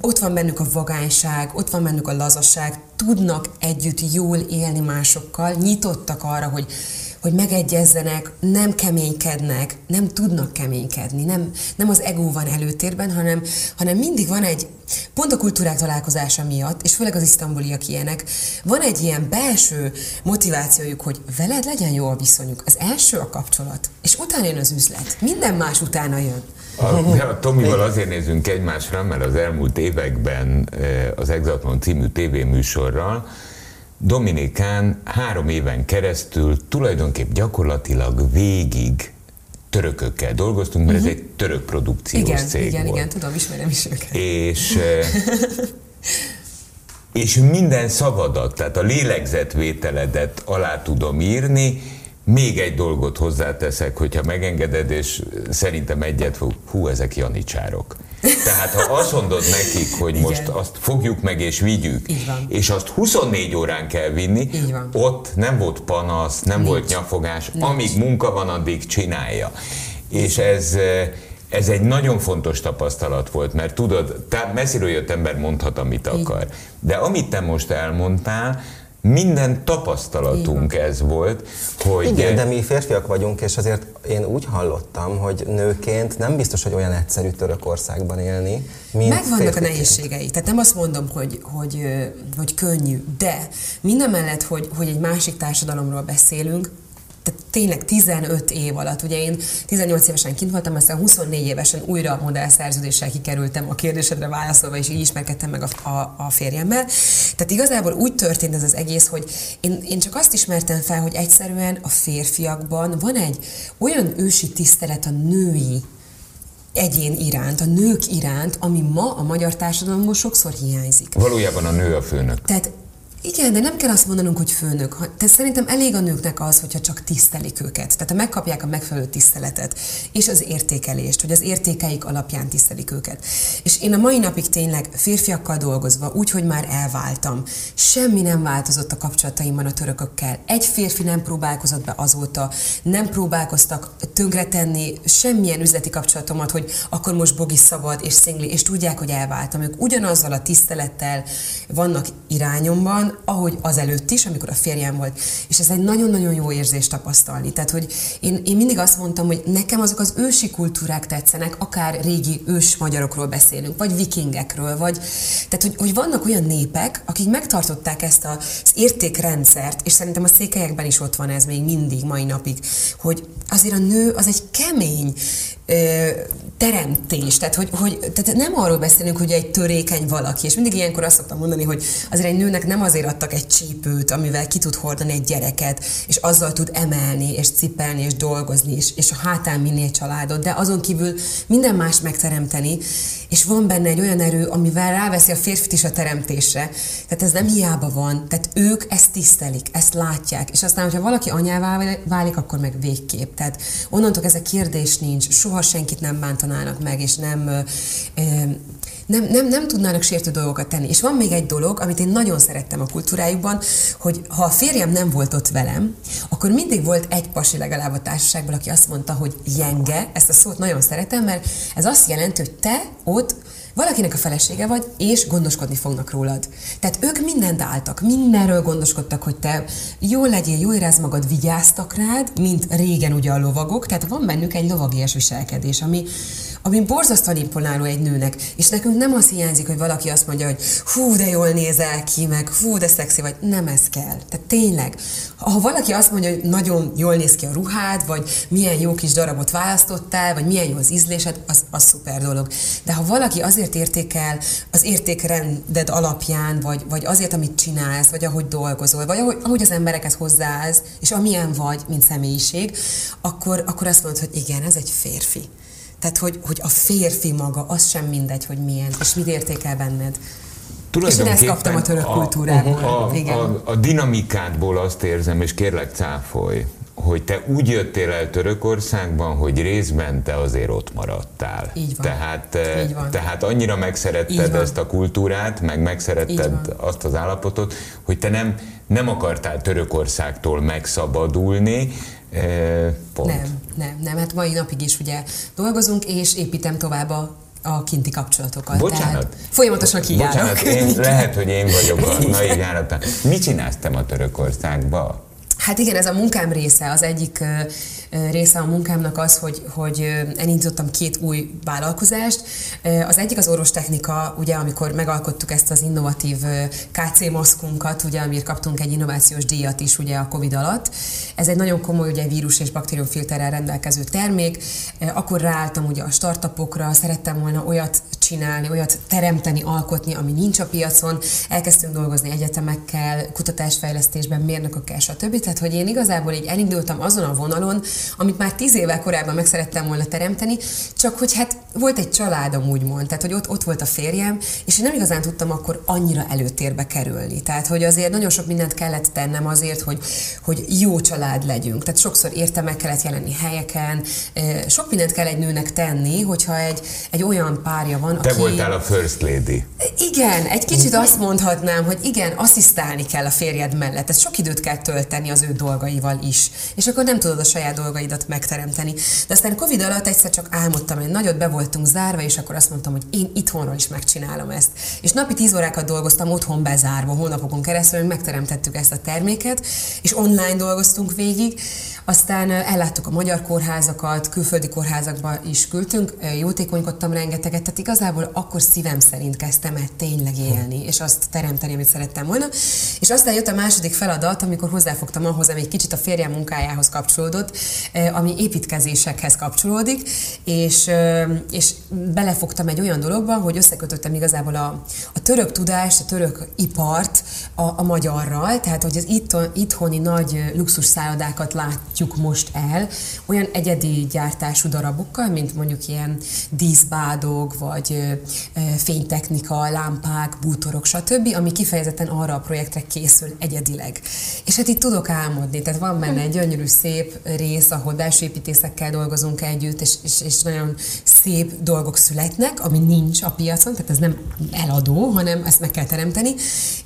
Ott van bennük a vagányság, ott van bennük a lazasság, tudnak együtt jól élni másokkal, nyitottak arra, hogy hogy megegyezzenek, nem keménykednek, nem tudnak keménykedni, nem, nem az ego van előtérben, hanem, hanem mindig van egy, pont a kultúrák találkozása miatt, és főleg az isztambuliak ilyenek, van egy ilyen belső motivációjuk, hogy veled legyen jó a viszonyuk. Az első a kapcsolat, és utána jön az üzlet. Minden más utána jön. A, a Tomival azért nézünk egymásra, mert az elmúlt években eh, az Exatlon című tévéműsorral Dominikán három éven keresztül tulajdonképp gyakorlatilag végig törökökkel dolgoztunk, mert uh-huh. ez mhm. egy török produkciós igen, cég igen, volt. Igen, tudom, ismerem is őket. És, (laughs) és minden szavadat, tehát a lélegzetvételedet alá tudom írni, még egy dolgot hozzáteszek, hogyha megengeded, és szerintem egyet fog, hú, ezek janicsárok. Tehát ha azt mondod nekik, hogy Igen. most azt fogjuk meg és vigyük, és azt 24 órán kell vinni, ott nem volt panasz, nem Nincs. volt nyafogás, Nincs. amíg munka van, addig csinálja. És ez ez egy nagyon fontos tapasztalat volt, mert tudod, te messziről jött ember mondhat, amit akar. De amit te most elmondtál, minden tapasztalatunk ez volt, hogy... Igen, de mi férfiak vagyunk, és azért én úgy hallottam, hogy nőként nem biztos, hogy olyan egyszerű Törökországban élni, mint Megvannak a nehézségei. Tehát nem azt mondom, hogy, hogy, hogy könnyű, de minden mellett, hogy, hogy egy másik társadalomról beszélünk, tehát tényleg 15 év alatt, ugye én 18 évesen kint voltam, aztán 24 évesen újra modellszerződéssel kikerültem a kérdésedre válaszolva, és így ismerkedtem meg a, a, a férjemmel. Tehát igazából úgy történt ez az egész, hogy én, én csak azt ismertem fel, hogy egyszerűen a férfiakban van egy olyan ősi tisztelet a női egyén iránt, a nők iránt, ami ma a magyar társadalomból sokszor hiányzik. Valójában a nő a főnök. Tehát Igen, de nem kell azt mondanunk, hogy főnök. Tehát szerintem elég a nőknek az, hogyha csak tisztelik őket. Tehát ha megkapják a megfelelő tiszteletet és az értékelést, hogy az értékeik alapján tisztelik őket. És én a mai napig tényleg férfiakkal dolgozva, úgy, hogy már elváltam, semmi nem változott a kapcsolataimban a törökökkel. Egy férfi nem próbálkozott be azóta, nem próbálkoztak tönkretenni semmilyen üzleti kapcsolatomat, hogy akkor most bogi szabad és szingli, és tudják, hogy elváltam. Ők ugyanazzal a tisztelettel vannak irányomban, ahogy az előtt is, amikor a férjem volt. És ez egy nagyon-nagyon jó érzés tapasztalni. Tehát, hogy én, én mindig azt mondtam, hogy nekem azok az ősi kultúrák tetszenek, akár régi ős magyarokról beszélünk, vagy vikingekről, vagy tehát, hogy, hogy vannak olyan népek, akik megtartották ezt az értékrendszert, és szerintem a székelyekben is ott van ez még mindig, mai napig, hogy azért a nő az egy kemény, ö, teremtés. Tehát, hogy, hogy, tehát nem arról beszélünk, hogy egy törékeny valaki, és mindig ilyenkor azt szoktam mondani, hogy azért egy nőnek nem azért adtak egy csípőt, amivel ki tud hordani egy gyereket, és azzal tud emelni, és cipelni, és dolgozni, és, és a hátán egy családot, de azon kívül minden más megteremteni, és van benne egy olyan erő, amivel ráveszi a férfit is a teremtésre. Tehát ez nem hiába van. Tehát ők ezt tisztelik, ezt látják. És aztán, hogyha valaki anyává válik, akkor meg végképp. Tehát onnantól ez a kérdés nincs, soha senkit nem bántanának meg, és nem, nem, nem, nem tudnának sértő dolgokat tenni. És van még egy dolog, amit én nagyon szerettem a kultúrájukban, hogy ha a férjem nem volt ott velem, akkor mindig volt egy pasi legalább a társaságban, aki azt mondta, hogy jenge, ezt a szót nagyon szeretem, mert ez azt jelenti, hogy te ott valakinek a felesége vagy, és gondoskodni fognak rólad. Tehát ők mindent álltak, mindenről gondoskodtak, hogy te jól legyél, jól érezd magad, vigyáztak rád, mint régen ugye a lovagok, tehát van bennük egy lovagias viselkedés, ami, ami borzasztóan imponáló egy nőnek. És nekünk nem az hiányzik, hogy valaki azt mondja, hogy hú, de jól nézel ki, meg hú, de szexi vagy. Nem ez kell. Tehát tényleg, ha valaki azt mondja, hogy nagyon jól néz ki a ruhád, vagy milyen jó kis darabot választottál, vagy milyen jó az ízlésed, az, az szuper dolog. De ha valaki azért értékel az értékrended alapján, vagy, vagy azért, amit csinálsz, vagy ahogy dolgozol, vagy ahogy, ahogy az emberekhez hozzáállsz, és amilyen vagy, mint személyiség, akkor, akkor azt mondod, hogy igen, ez egy férfi. Tehát, hogy, hogy a férfi maga, az sem mindegy, hogy milyen, és mit értékel benned. És én ezt kaptam a török kultúrából. A, a, a, a dinamikádból azt érzem, és kérlek cáfolj, hogy te úgy jöttél el Törökországban, hogy részben te azért ott maradtál. Így van. Tehát, Így van. tehát annyira megszeretted ezt a kultúrát, meg megszeretted azt az állapotot, hogy te nem, nem akartál Törökországtól megszabadulni, Pont. Nem, nem, nem. Hát mai napig is ugye dolgozunk, és építem tovább a a kinti kapcsolatokat. Bocsánat. Tehát folyamatosan kijárok. Bocsánat, én, (laughs) lehet, hogy én vagyok a (laughs) naiv Mit csináltam a Törökországba? Hát igen, ez a munkám része. Az egyik része a munkámnak az, hogy, hogy elindítottam két új vállalkozást. Az egyik az orvostechnika, ugye amikor megalkottuk ezt az innovatív KC maszkunkat, ugye amiért kaptunk egy innovációs díjat is ugye a Covid alatt. Ez egy nagyon komoly ugye vírus és baktériumfilterrel rendelkező termék. Akkor ráálltam ugye a startupokra, szerettem volna olyat csinálni, olyat teremteni, alkotni, ami nincs a piacon. Elkezdtünk dolgozni egyetemekkel, kutatásfejlesztésben, mérnökökkel, stb. Tehát, hogy én igazából így elindultam azon a vonalon, amit már tíz évvel korábban meg szerettem volna teremteni, csak hogy hát volt egy családom úgymond, tehát hogy ott, ott volt a férjem, és én nem igazán tudtam akkor annyira előtérbe kerülni. Tehát, hogy azért nagyon sok mindent kellett tennem azért, hogy, hogy jó család legyünk. Tehát sokszor érte meg kellett jelenni helyeken, sok mindent kell egy nőnek tenni, hogyha egy, egy olyan párja van, Te aki... voltál a first lady. Igen, egy kicsit azt mondhatnám, hogy igen, asszisztálni kell a férjed mellett. Ez sok időt kell tölteni az ő dolgaival is. És akkor nem tudod a saját dolgaidat megteremteni. De aztán Covid alatt egyszer csak álmodtam, hogy nagyot be voltunk zárva, és akkor azt mondtam, hogy én itthonról is megcsinálom ezt. És napi 10 órákat dolgoztam otthon bezárva, hónapokon keresztül, hogy megteremtettük ezt a terméket, és online dolgoztunk végig. Aztán elláttuk a magyar kórházakat, külföldi kórházakba is küldtünk, jótékonykodtam rengeteget, tehát igazából akkor szívem szerint kezdtem el tényleg élni, és azt teremteni, amit szerettem volna. És aztán jött a második feladat, amikor hozzáfogtam ahhoz, ami egy kicsit a férjem munkájához kapcsolódott, ami építkezésekhez kapcsolódik, és, és belefogtam egy olyan dologba, hogy összekötöttem igazából a, a török tudást, a török ipart a, a magyarral, tehát hogy az itthon, itthoni nagy luxus szállodákat látjuk most el, olyan egyedi gyártású darabokkal, mint mondjuk ilyen díszbádog, vagy fénytechnika, lámpák, bútorok, stb., ami kifejezetten arra a projektre készül egyedileg. És hát itt tudok álmodni, tehát van benne egy gyönyörű, szép rész, ahol belső építészekkel dolgozunk együtt, és, és, és nagyon szép dolgok születnek, ami nincs a piacon, tehát ez nem eladó, hanem ezt meg kell teremteni,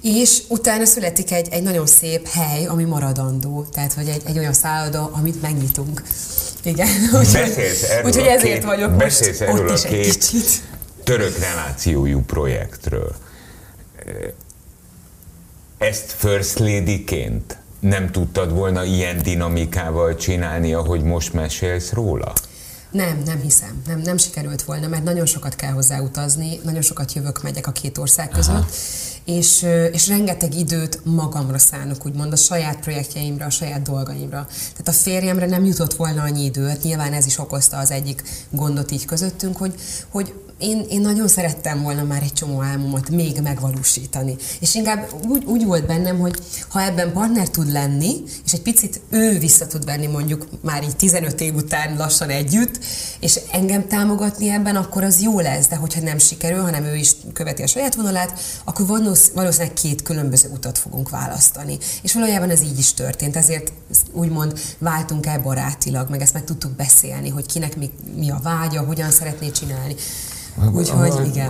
és utána születik egy, egy nagyon szép hely, ami maradandó, tehát vagy egy, egy olyan szálloda, amit megnyitunk. Igen, (laughs) úgyhogy, úgyhogy ezért vagyok most erről ott a is egy kicsit. török relációjú projektről. Ezt First Lady-ként nem tudtad volna ilyen dinamikával csinálni, ahogy most mesélsz róla? Nem, nem hiszem. Nem, nem sikerült volna, mert nagyon sokat kell hozzá utazni, nagyon sokat jövök, megyek a két ország között, Aha. És, és rengeteg időt magamra szánok, úgymond a saját projektjeimre, a saját dolgaimra. Tehát a férjemre nem jutott volna annyi időt, nyilván ez is okozta az egyik gondot így közöttünk, hogy, hogy én, én nagyon szerettem volna már egy csomó álmomat még megvalósítani. És inkább úgy, úgy volt bennem, hogy ha ebben partner tud lenni, és egy picit ő vissza tud venni mondjuk már így 15 év után lassan együtt, és engem támogatni ebben, akkor az jó lesz, de hogyha nem sikerül, hanem ő is követi a saját vonalát, akkor valószínűleg két különböző utat fogunk választani. És valójában ez így is történt, ezért úgymond váltunk el barátilag, meg ezt meg tudtuk beszélni, hogy kinek mi, mi a vágya, hogyan szeretné csinálni. Úgyhogy igen.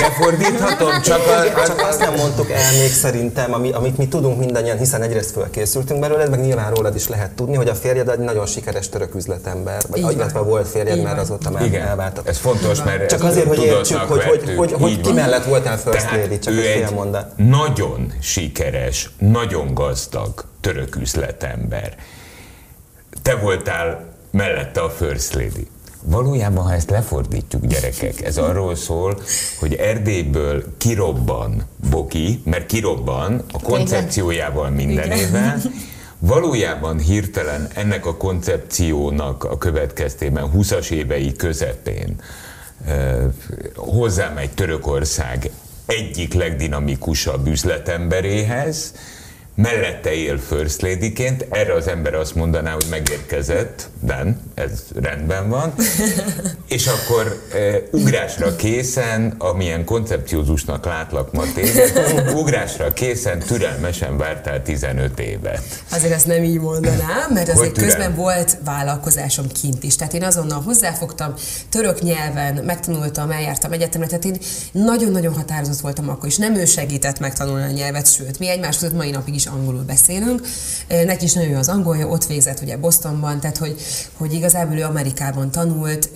Lefordíthatom, csak, a, csak azt nem mondtuk el még szerintem, ami, amit mi tudunk mindannyian, hiszen egyrészt fölkészültünk belőle, meg nyilván rólad is lehet tudni, hogy a férjed egy nagyon sikeres török üzletember, vagy Igen. illetve volt férjed, mert azóta már Igen. elváltak. Ez fontos, mert Csak azért, hogy értsük, hogy, hogy, hogy, hogy ki mellett voltál First Lady, csak egy nagyon sikeres, nagyon gazdag török üzletember. Te voltál mellette a First Lady. Valójában, ha ezt lefordítjuk, gyerekek, ez arról szól, hogy Erdélyből kirobban Boki, mert kirobban a koncepciójával mindenével, valójában hirtelen ennek a koncepciónak a következtében 20-as évei közepén hozzámegy Törökország egyik legdinamikusabb üzletemberéhez, mellette él First Lady-ként, erre az ember azt mondaná, hogy megérkezett, Ben, ez rendben van, (laughs) és akkor e, ugrásra készen, amilyen koncepciózusnak látlak ma téged, ugrásra készen türelmesen vártál 15 évet. Azért ezt nem így mondanám, mert azért közben volt vállalkozásom kint is. Tehát én azonnal hozzáfogtam, török nyelven megtanultam, eljártam egyetemre, tehát én nagyon-nagyon határozott voltam akkor is. Nem ő segített megtanulni a nyelvet, sőt, mi egymás között mai napig is is angolul beszélünk. Neki is nagyon jó az angolja, ott végzett ugye Bostonban, tehát hogy, hogy igazából ő Amerikában tanult.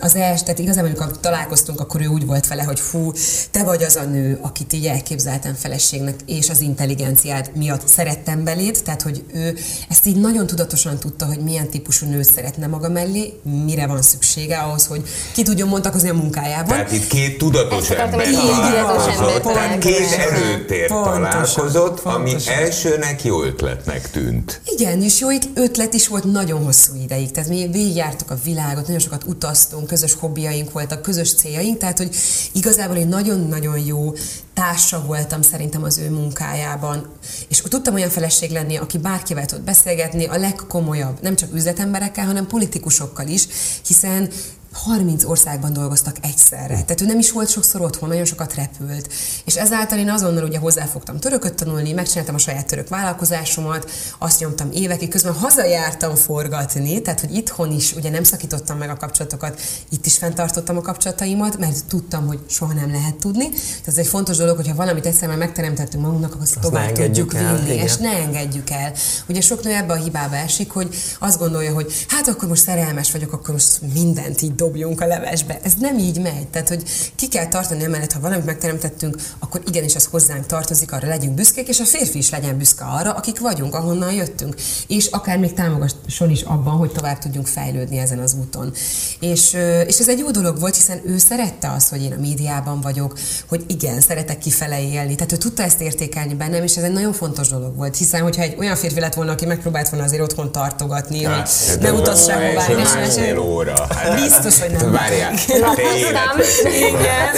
Az els, tehát igazából amikor találkoztunk, akkor ő úgy volt vele, hogy fú, te vagy az a nő, akit így elképzeltem feleségnek, és az intelligenciád miatt szerettem beléd, tehát hogy ő ezt így nagyon tudatosan tudta, hogy milyen típusú nőt szeretne maga mellé, mire van szüksége ahhoz, hogy ki tudjon mondakozni a munkájában. Tehát itt két tudatos ember találkozott, két erőtér találkozott, ami elsőnek jó ötletnek tűnt. Igen, és jó ötlet is volt nagyon hosszú ideig. Tehát mi végigjártuk a világot, nagyon sokat utaztunk, közös hobbiaink voltak, közös céljaink, tehát hogy igazából egy nagyon-nagyon jó társa voltam szerintem az ő munkájában. És tudtam olyan feleség lenni, aki bárkivel tud beszélgetni, a legkomolyabb, nem csak üzletemberekkel, hanem politikusokkal is, hiszen 30 országban dolgoztak egyszerre. Tehát ő nem is volt sokszor otthon, nagyon sokat repült. És ezáltal én azonnal ugye hozzáfogtam törököt tanulni, megcsináltam a saját török vállalkozásomat, azt nyomtam évekig, közben hazajártam forgatni, tehát hogy itthon is ugye nem szakítottam meg a kapcsolatokat, itt is fenntartottam a kapcsolataimat, mert tudtam, hogy soha nem lehet tudni. Tehát ez egy fontos dolog, hogyha valamit egyszer már megteremtettünk magunknak, akkor azt, azt tovább tudjuk vinni, igen. és ne engedjük el. Ugye sok nő ebbe a hibába esik, hogy azt gondolja, hogy hát akkor most szerelmes vagyok, akkor most mindent így dobjunk a levesbe. Ez nem így megy. Tehát, hogy ki kell tartani emellett, ha valamit megteremtettünk, akkor igenis ez hozzánk tartozik, arra legyünk büszkék, és a férfi is legyen büszke arra, akik vagyunk, ahonnan jöttünk. És akár még támogasson is abban, hogy tovább tudjunk fejlődni ezen az úton. És, és ez egy jó dolog volt, hiszen ő szerette azt, hogy én a médiában vagyok, hogy igen, szeretek kifele élni. Tehát ő tudta ezt értékelni bennem, és ez egy nagyon fontos dolog volt, hiszen hogyha egy olyan férfi lett volna, aki megpróbált volna azért otthon tartogatni, hát, hogy ne utaz sehová, és óra. Hát, biztos, biztos, hogy nem. Várjál, te Igen.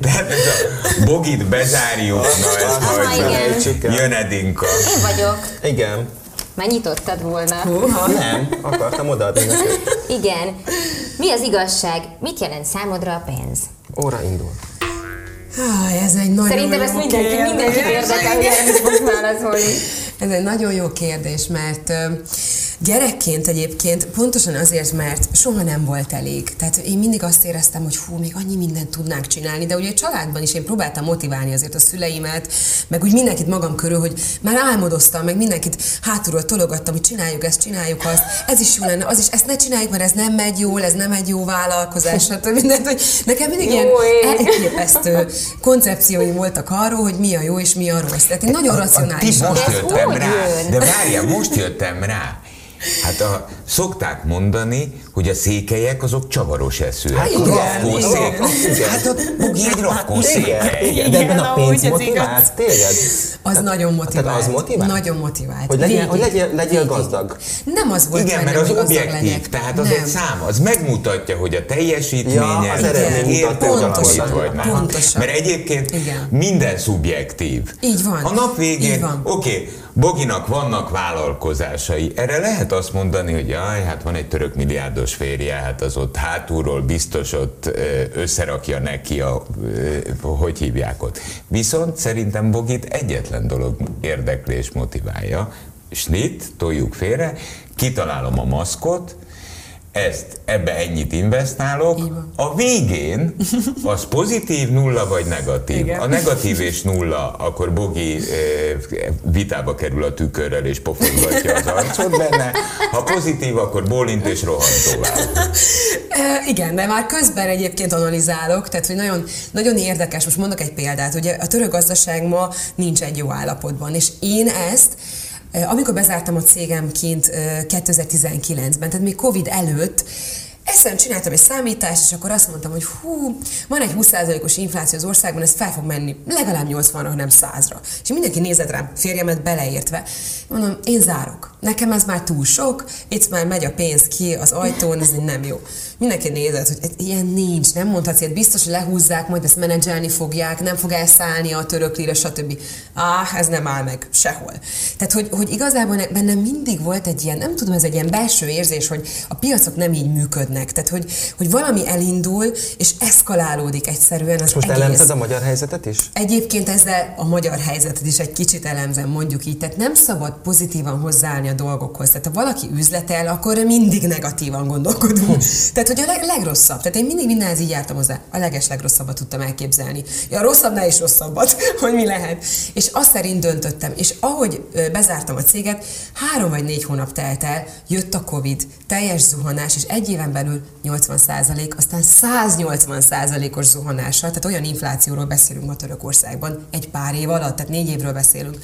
Ez a bogit bezárjuk, na ez majd jön Edinka. Én vagyok. Igen. Már nyitottad volna. Húha. Nem, akartam odaadni neked. Igen. Mi az igazság? Mit jelent számodra a pénz? Óra indul. Ah, ez egy nagyon Szerintem jó ezt mindenki, mindenki érdekel, hogy erre fogsz válaszolni. Ez egy nagyon jó kérdés, mert gyerekként egyébként pontosan azért, mert soha nem volt elég. Tehát én mindig azt éreztem, hogy hú, még annyi mindent tudnánk csinálni, de ugye a családban is én próbáltam motiválni azért a szüleimet, meg úgy mindenkit magam körül, hogy már álmodoztam, meg mindenkit hátulról tologattam, hogy csináljuk ezt, csináljuk azt, ez is jó lenne, az is, ezt ne csináljuk, mert ez nem megy jól, ez nem egy jó vállalkozás, (laughs) stb. Mindent, hogy nekem mindig ilyen elképesztő koncepcióim voltak arról, hogy mi a jó és mi a rossz. Tehát én nagyon racionális. Most jöttem rá, de várjál, most jöttem rá. Hát a, szokták mondani, hogy a székelyek azok csavaros eszűek. Hát igen, rakószék. Hát a bugi egy rakószékely. Igen, de ebben a pénz motivált téged? Az hát, nagyon motivált. Tehát az motivált? Nagyon motivált. Hogy legyél, hogy legyél, legyél gazdag. Nem az volt, Igen, mert az objektív, tehát az nem. egy szám, az megmutatja, hogy a teljesítménye, ja, az eredmény mutatja, pontosan, vagy nem. Pontosan. Mert egyébként Igen. minden szubjektív. Így van. A nap végén, oké, okay, Boginak vannak vállalkozásai. Erre lehet azt mondani, hogy jaj, hát van egy török milliárdos férje, hát az ott hátulról biztos ott összerakja neki a, hogy hívják ott. Viszont szerintem Bogit egyetlen dolog érdekli és motiválja, snit, toljuk félre, kitalálom a maszkot, ezt, ebbe ennyit investálok, a végén az pozitív nulla vagy negatív. Igen. A negatív és nulla, akkor Bogi eh, vitába kerül a tükörrel és pofozgatja az arcot benne, ha pozitív, akkor bólint és rohan tovább. (laughs) Igen, de már közben egyébként analizálok, tehát hogy nagyon, nagyon érdekes, most mondok egy példát, ugye a török gazdaság ma nincs egy jó állapotban, és én ezt amikor bezártam a cégem kint 2019-ben, tehát még Covid előtt, Egyszerűen csináltam egy számítást, és akkor azt mondtam, hogy hú, van egy 20%-os infláció az országban, ez fel fog menni legalább 80-ra, nem 100-ra. És mindenki nézett rám, férjemet beleértve. Mondom, én zárok. Nekem ez már túl sok, itt már megy a pénz ki az ajtón, ez nem jó. Mindenki nézett, hogy ilyen nincs, nem mondhatsz ilyet, biztos, hogy lehúzzák, majd ezt menedzselni fogják, nem fog elszállni a török lira, stb. Ah, ez nem áll meg sehol. Tehát, hogy, hogy igazából bennem mindig volt egy ilyen, nem tudom, ez egy ilyen belső érzés, hogy a piacok nem így működnek. Tehát, hogy, hogy valami elindul, és eszkalálódik egyszerűen az most egész. elemzed a magyar helyzetet is? Egyébként ezzel a magyar helyzetet is egy kicsit elemzem, mondjuk így. Tehát nem szabad pozitívan hozzáállni a dolgokhoz. Tehát ha valaki üzletel, akkor mindig negatívan gondolkodunk. Tehát, hogy a leg, legrosszabb. Tehát én mindig mindenhez így jártam hozzá. A leges legrosszabbat tudtam elképzelni. Ja, rosszabbnál is rosszabbat, (laughs) hogy mi lehet. És azt szerint döntöttem. És ahogy bezártam a céget, három vagy négy hónap telt el, jött a Covid, teljes zuhanás, és egy éven belül 80 százalék, aztán 180 százalékos zuhanással, tehát olyan inflációról beszélünk ma Törökországban egy pár év alatt, tehát négy évről beszélünk.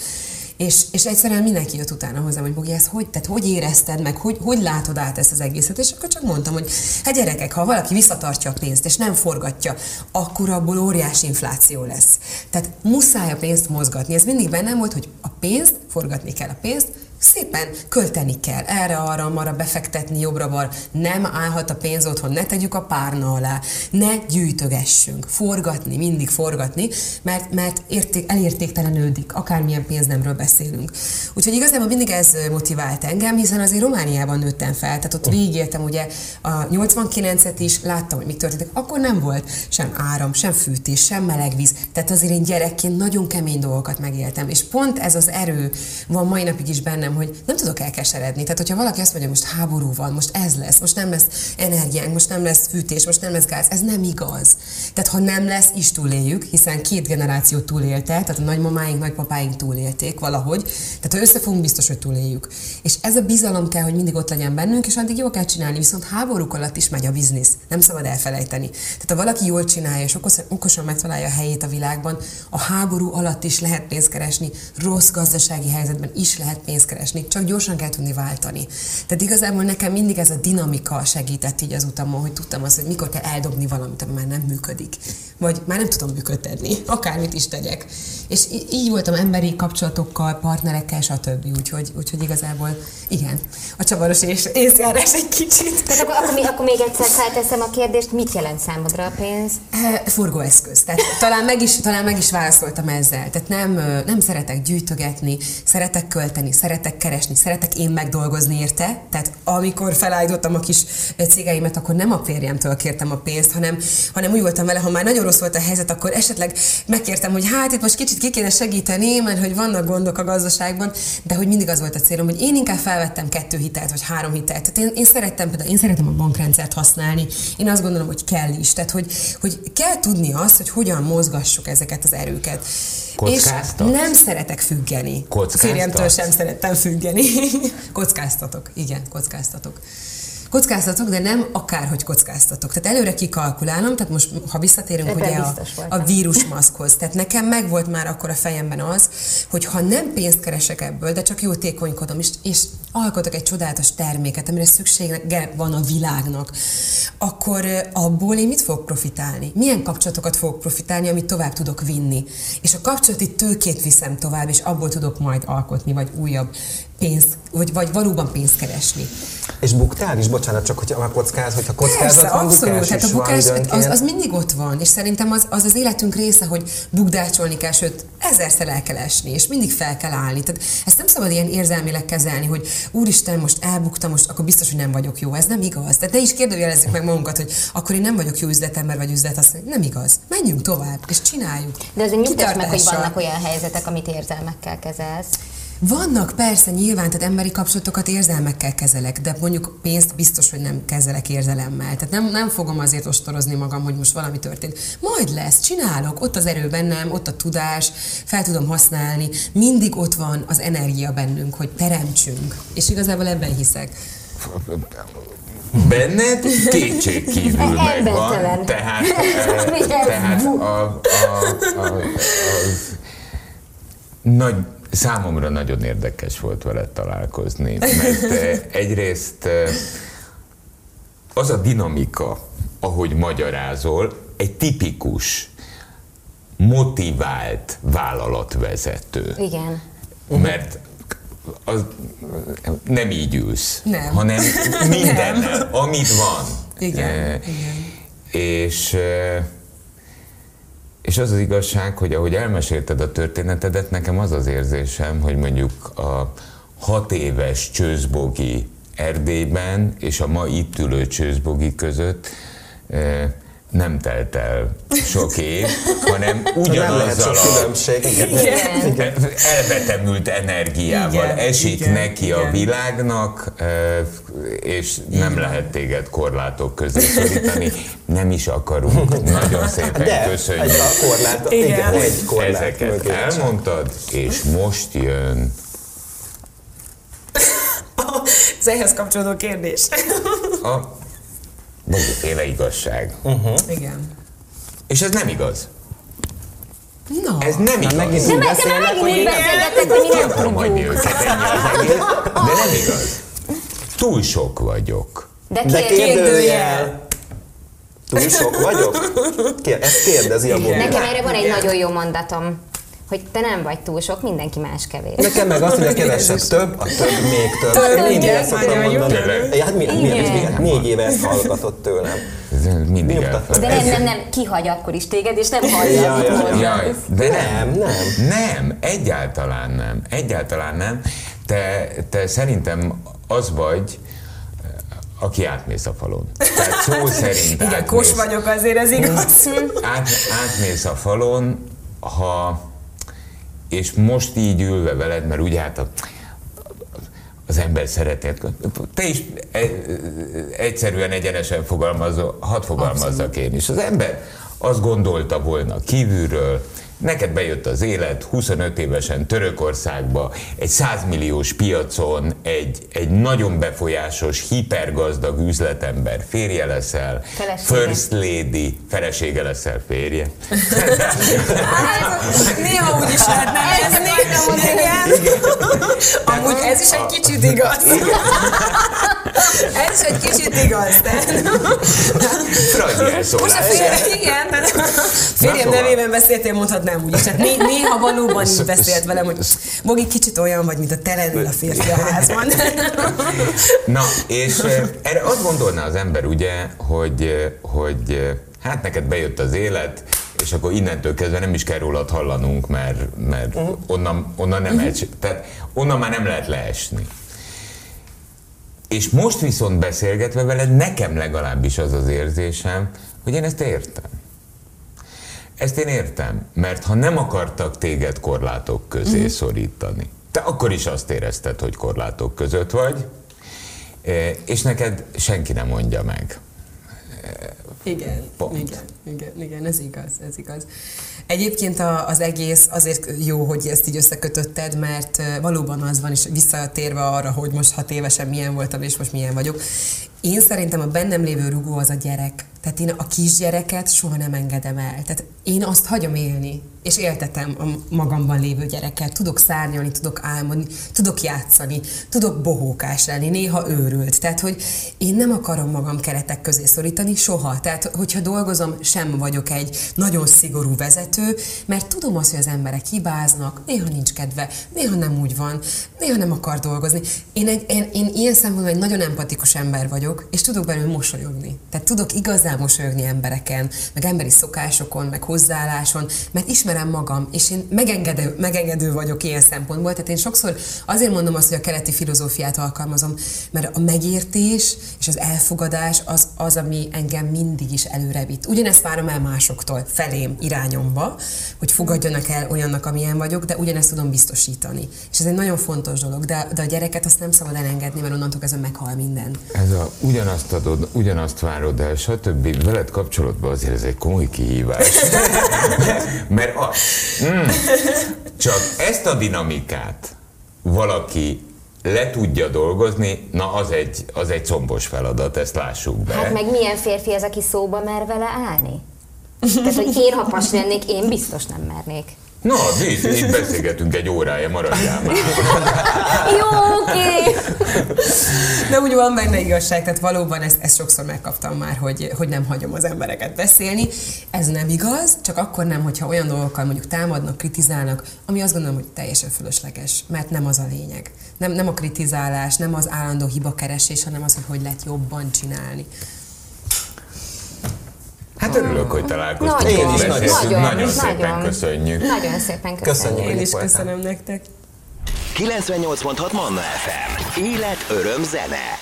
És, és egyszerűen mindenki jött utána hozzám, hogy Bogi, ezt hogy, tehát hogy érezted meg, hogy, hogy látod át ezt az egészet, és akkor csak mondtam, hogy hát gyerekek, ha valaki visszatartja a pénzt, és nem forgatja, akkor abból óriási infláció lesz. Tehát muszáj a pénzt mozgatni. Ez mindig bennem volt, hogy a pénzt, forgatni kell a pénzt, szépen költeni kell. Erre, arra, marra befektetni, jobbra-bar. Nem állhat a pénz otthon, ne tegyük a párna alá, ne gyűjtögessünk. Forgatni, mindig forgatni, mert, mert érték, elértéktelenődik, akármilyen pénznemről beszélünk. Úgyhogy igazából mindig ez motivált engem, hiszen azért Romániában nőttem fel, tehát ott végigéltem ugye a 89-et is, láttam, hogy mi történik. Akkor nem volt sem áram, sem fűtés, sem meleg víz. Tehát azért én gyerekként nagyon kemény dolgokat megéltem. És pont ez az erő van mai napig is bennem, bennem, hogy nem tudok elkeseredni. Tehát, hogyha valaki azt mondja, most háború van, most ez lesz, most nem lesz energiánk, most nem lesz fűtés, most nem lesz gáz, ez nem igaz. Tehát, ha nem lesz, is túléljük, hiszen két generáció túlélte, tehát a nagymamáink, nagypapáink túlélték valahogy. Tehát, ha összefogunk, biztos, hogy túléljük. És ez a bizalom kell, hogy mindig ott legyen bennünk, és addig jól kell csinálni, viszont háborúk alatt is megy a biznisz. Nem szabad elfelejteni. Tehát, ha valaki jól csinálja, és okosan megtalálja a helyét a világban, a háború alatt is lehet pénzt keresni, rossz gazdasági helyzetben is lehet pénzt keresni keresni, csak gyorsan kell tudni váltani. Tehát igazából nekem mindig ez a dinamika segített így az utamon, hogy tudtam azt, hogy mikor kell eldobni valamit, ami már nem működik. Vagy már nem tudom működtetni, akármit is tegyek. És így voltam emberi kapcsolatokkal, partnerekkel, stb. Úgyhogy, úgyhogy igazából igen, a csavaros és észjárás egy kicsit. Tehát akkor, akkor, akkor még egyszer felteszem a kérdést, mit jelent számodra a pénz? Forgóeszköz. Tehát talán meg is, talán meg is válaszoltam ezzel. Tehát nem, nem szeretek gyűjtögetni, szeretek költeni, szeretek szeretek keresni, szeretek én megdolgozni érte, tehát amikor felállítottam a kis cégeimet, akkor nem a férjemtől kértem a pénzt, hanem, hanem úgy voltam vele, ha már nagyon rossz volt a helyzet, akkor esetleg megkértem, hogy hát itt most kicsit ki kéne segíteni, mert hogy vannak gondok a gazdaságban, de hogy mindig az volt a célom, hogy én inkább felvettem kettő hitelt, vagy három hitelt. Tehát én, én szerettem például, én szeretem a bankrendszert használni, én azt gondolom, hogy kell is. Tehát, hogy, hogy kell tudni azt, hogy hogyan mozgassuk ezeket az erőket. És nem szeretek függeni. Férjemtől sem szerettem függeni. (laughs) kockáztatok, igen, kockáztatok kockáztatok, de nem akárhogy kockáztatok. Tehát előre kikalkulálom, tehát most, ha visszatérünk Ebben ugye a, a vírusmaszkhoz, tehát nekem megvolt már akkor a fejemben az, hogy ha nem pénzt keresek ebből, de csak jótékonykodom, és, és alkotok egy csodálatos terméket, amire szüksége van a világnak, akkor abból én mit fogok profitálni? Milyen kapcsolatokat fogok profitálni, amit tovább tudok vinni? És a kapcsolati tőkét viszem tovább, és abból tudok majd alkotni, vagy újabb pénzt, vagy, vagy valóban pénzt keresni. És buktál is? Bocsánat, csak hogyha a kockáz, hogyha kockázat Persze, van, abszolút, bukás tehát a bukás az, az, mindig ott van, és szerintem az, az az életünk része, hogy bukdácsolni kell, sőt, ezerszer el kell esni, és mindig fel kell állni. Tehát ezt nem szabad ilyen érzelmileg kezelni, hogy úristen, most elbuktam, most akkor biztos, hogy nem vagyok jó. Ez nem igaz. Tehát ne is kérdőjelezzük meg magunkat, hogy akkor én nem vagyok jó üzletember vagy üzlet, azt nem igaz. Menjünk tovább, és csináljuk. De azért nyugtass meg, hogy vannak olyan helyzetek, amit érzelmekkel kezelsz. Vannak persze nyilván, tehát emberi kapcsolatokat érzelmekkel kezelek, de mondjuk pénzt biztos, hogy nem kezelek érzelemmel. Tehát nem, nem fogom azért ostorozni magam, hogy most valami történt. Majd lesz, csinálok, ott az erő bennem, ott a tudás, fel tudom használni, mindig ott van az energia bennünk, hogy teremtsünk. És igazából ebben hiszek. Benned kétség kívül megvan, tehát, (laughs) eh, tehát a, a, a, a, a, nagy Számomra nagyon érdekes volt veled találkozni, mert eh, egyrészt eh, az a dinamika, ahogy magyarázol, egy tipikus, motivált vállalatvezető. Igen. Mert az, nem így ülsz, nem. hanem (laughs) minden, amit van. Igen. E, igen. És és az az igazság, hogy ahogy elmesélted a történetedet, nekem az az érzésem, hogy mondjuk a hat éves csőzbogi Erdélyben és a ma itt ülő csőzbogi között eh, nem telt el sok év, hanem ugyanazzal a igen. elvetemült energiával igen, esik igen, neki igen. a világnak, és nem lehet téged korlátok közé szorítani. Nem is akarunk. Nagyon szépen De, köszönjük. Egy a korlát, igen. igen, egy korlát Ezeket elmondtad, és most jön (laughs) az ehhez kapcsolódó kérdés. A féle igazság. Uh-huh. Igen. És ez nem igaz. No. Ez nem igaz. Megint nem, beszélnek, hogy úgy beszélgetek, hogy mi nem tudjuk. De nem igaz. Túl sok vagyok. De, De kérdőjel. Túl sok vagyok? Kér, ezt kérdezi a Nekem erre van egy nagyon jó mondatom hogy te nem vagy túl sok, mindenki más kevés. Nekem meg az, hogy a kevesebb több, a több még több. több Mindig ezt szoktam mondani. Ja, hát mi, mi, mi, négy éve ezt hallgatott tőlem. Mindig De nem, nem, nem, kihagy akkor is téged, és nem hallja, ja, ja, ja. De nem, nem. Nem, egyáltalán nem. Egyáltalán nem. Te, te szerintem az vagy, aki átmész a falon. Tehát szó (laughs) szerint Igen, kos vagyok azért, ez igaz. Át, átmész a falon, ha és most így ülve veled, mert ugye hát a, az ember szeretné. Te is e, egyszerűen, egyenesen fogalmazol, hadd fogalmazzak én is. Az ember azt gondolta volna kívülről, Neked bejött az élet, 25 évesen Törökországba, egy 100 milliós piacon, egy, egy nagyon befolyásos, hipergazdag üzletember, férje leszel, felesége. first lady, felesége leszel, férje. (laughs) Néha úgy is lehet nevezni. Amúgy ez is egy kicsit igaz. Ez is egy kicsit igaz, de... Fradi Most a férje, igen, férjem szóval. nevében beszéltél, mondhatnám nem úgy. Tehát né- néha valóban így beszélt velem, hogy Bogi kicsit olyan vagy, mint a te lennél a férfi a házban. (laughs) Na, és erre azt gondolná az ember ugye, hogy, hogy hát neked bejött az élet, és akkor innentől kezdve nem is kell rólad hallanunk, mert, mert uh-huh. onnan, onnan nem uh-huh. lehet, tehát onnan már nem lehet leesni. És most viszont beszélgetve veled, nekem legalábbis az az érzésem, hogy én ezt értem. Ezt én értem, mert ha nem akartak téged korlátok közé uh-huh. szorítani, te akkor is azt érezted, hogy korlátok között vagy, eh, és neked senki nem mondja meg. Igen, Pont. igen, igen, igen, ez igaz, ez igaz. Egyébként a, az egész azért jó, hogy ezt így összekötötted, mert valóban az van, és visszatérve arra, hogy most hat évesen milyen voltam, és most milyen vagyok. Én szerintem a bennem lévő rugó az a gyerek. Tehát én a kisgyereket soha nem engedem el. Tehát én azt hagyom élni, és éltetem a magamban lévő gyereket. Tudok szárnyalni, tudok álmodni, tudok játszani, tudok bohókás lenni, néha őrült. Tehát, hogy én nem akarom magam keretek közé szorítani soha. Tehát, hogyha dolgozom, sem vagyok egy nagyon szigorú vezető, mert tudom azt, hogy az emberek hibáznak, néha nincs kedve, néha nem úgy van, néha nem akar dolgozni. Én, egy, én, én ilyen szempontból egy nagyon empatikus ember vagyok, és tudok belőle mosolyogni. Tehát tudok igazán mosolyogni embereken, meg emberi szokásokon, meg hozzáálláson, mert ismerem magam, és én megengedő, megengedő vagyok ilyen szempontból. Tehát én sokszor azért mondom azt, hogy a keleti filozófiát alkalmazom, mert a megértés és az elfogadás az, az ami engem mindig is előre vitt. Ugyanezt várom el másoktól, felém, irányomba, hogy fogadjanak el olyannak, amilyen vagyok, de ugyanezt tudom biztosítani. És ez egy nagyon fontos dolog, de, de a gyereket azt nem szabad elengedni, mert onnantól ez meghal minden. Ez a ugyanazt adod, ugyanazt várod el, stb. Veled kapcsolatban azért ez egy komoly kihívás. (laughs) mert a, mm, csak ezt a dinamikát valaki le tudja dolgozni, na az egy, az egy combos feladat, ezt lássuk be. Hát meg milyen férfi ez, aki szóba mer vele állni? Tehát, hogy én ha pas lennék, én biztos nem mernék. Na, itt, itt beszélgetünk egy órája, maradjál már. (laughs) Jó, oké. De úgy van benne igazság, tehát valóban ezt, ezt sokszor megkaptam már, hogy, hogy nem hagyom az embereket beszélni. Ez nem igaz, csak akkor nem, hogyha olyan dolgokkal mondjuk támadnak, kritizálnak, ami azt gondolom, hogy teljesen fölösleges, mert nem az a lényeg. Nem, nem a kritizálás, nem az állandó hibakeresés, hanem az, hogy hogy lehet jobban csinálni. Hát örülök, hogy találkoztunk. Nagyon, Én is nagyon, nagyon, nagyon szépen nagyon. köszönjük. Nagyon szépen köszönjük. Köszönjük, Én is köszönöm nektek. 98.6 Manna FM. Élet, öröm, zene.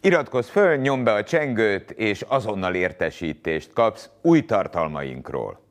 Iratkozz föl, nyomd be a csengőt, és azonnal értesítést kapsz új tartalmainkról.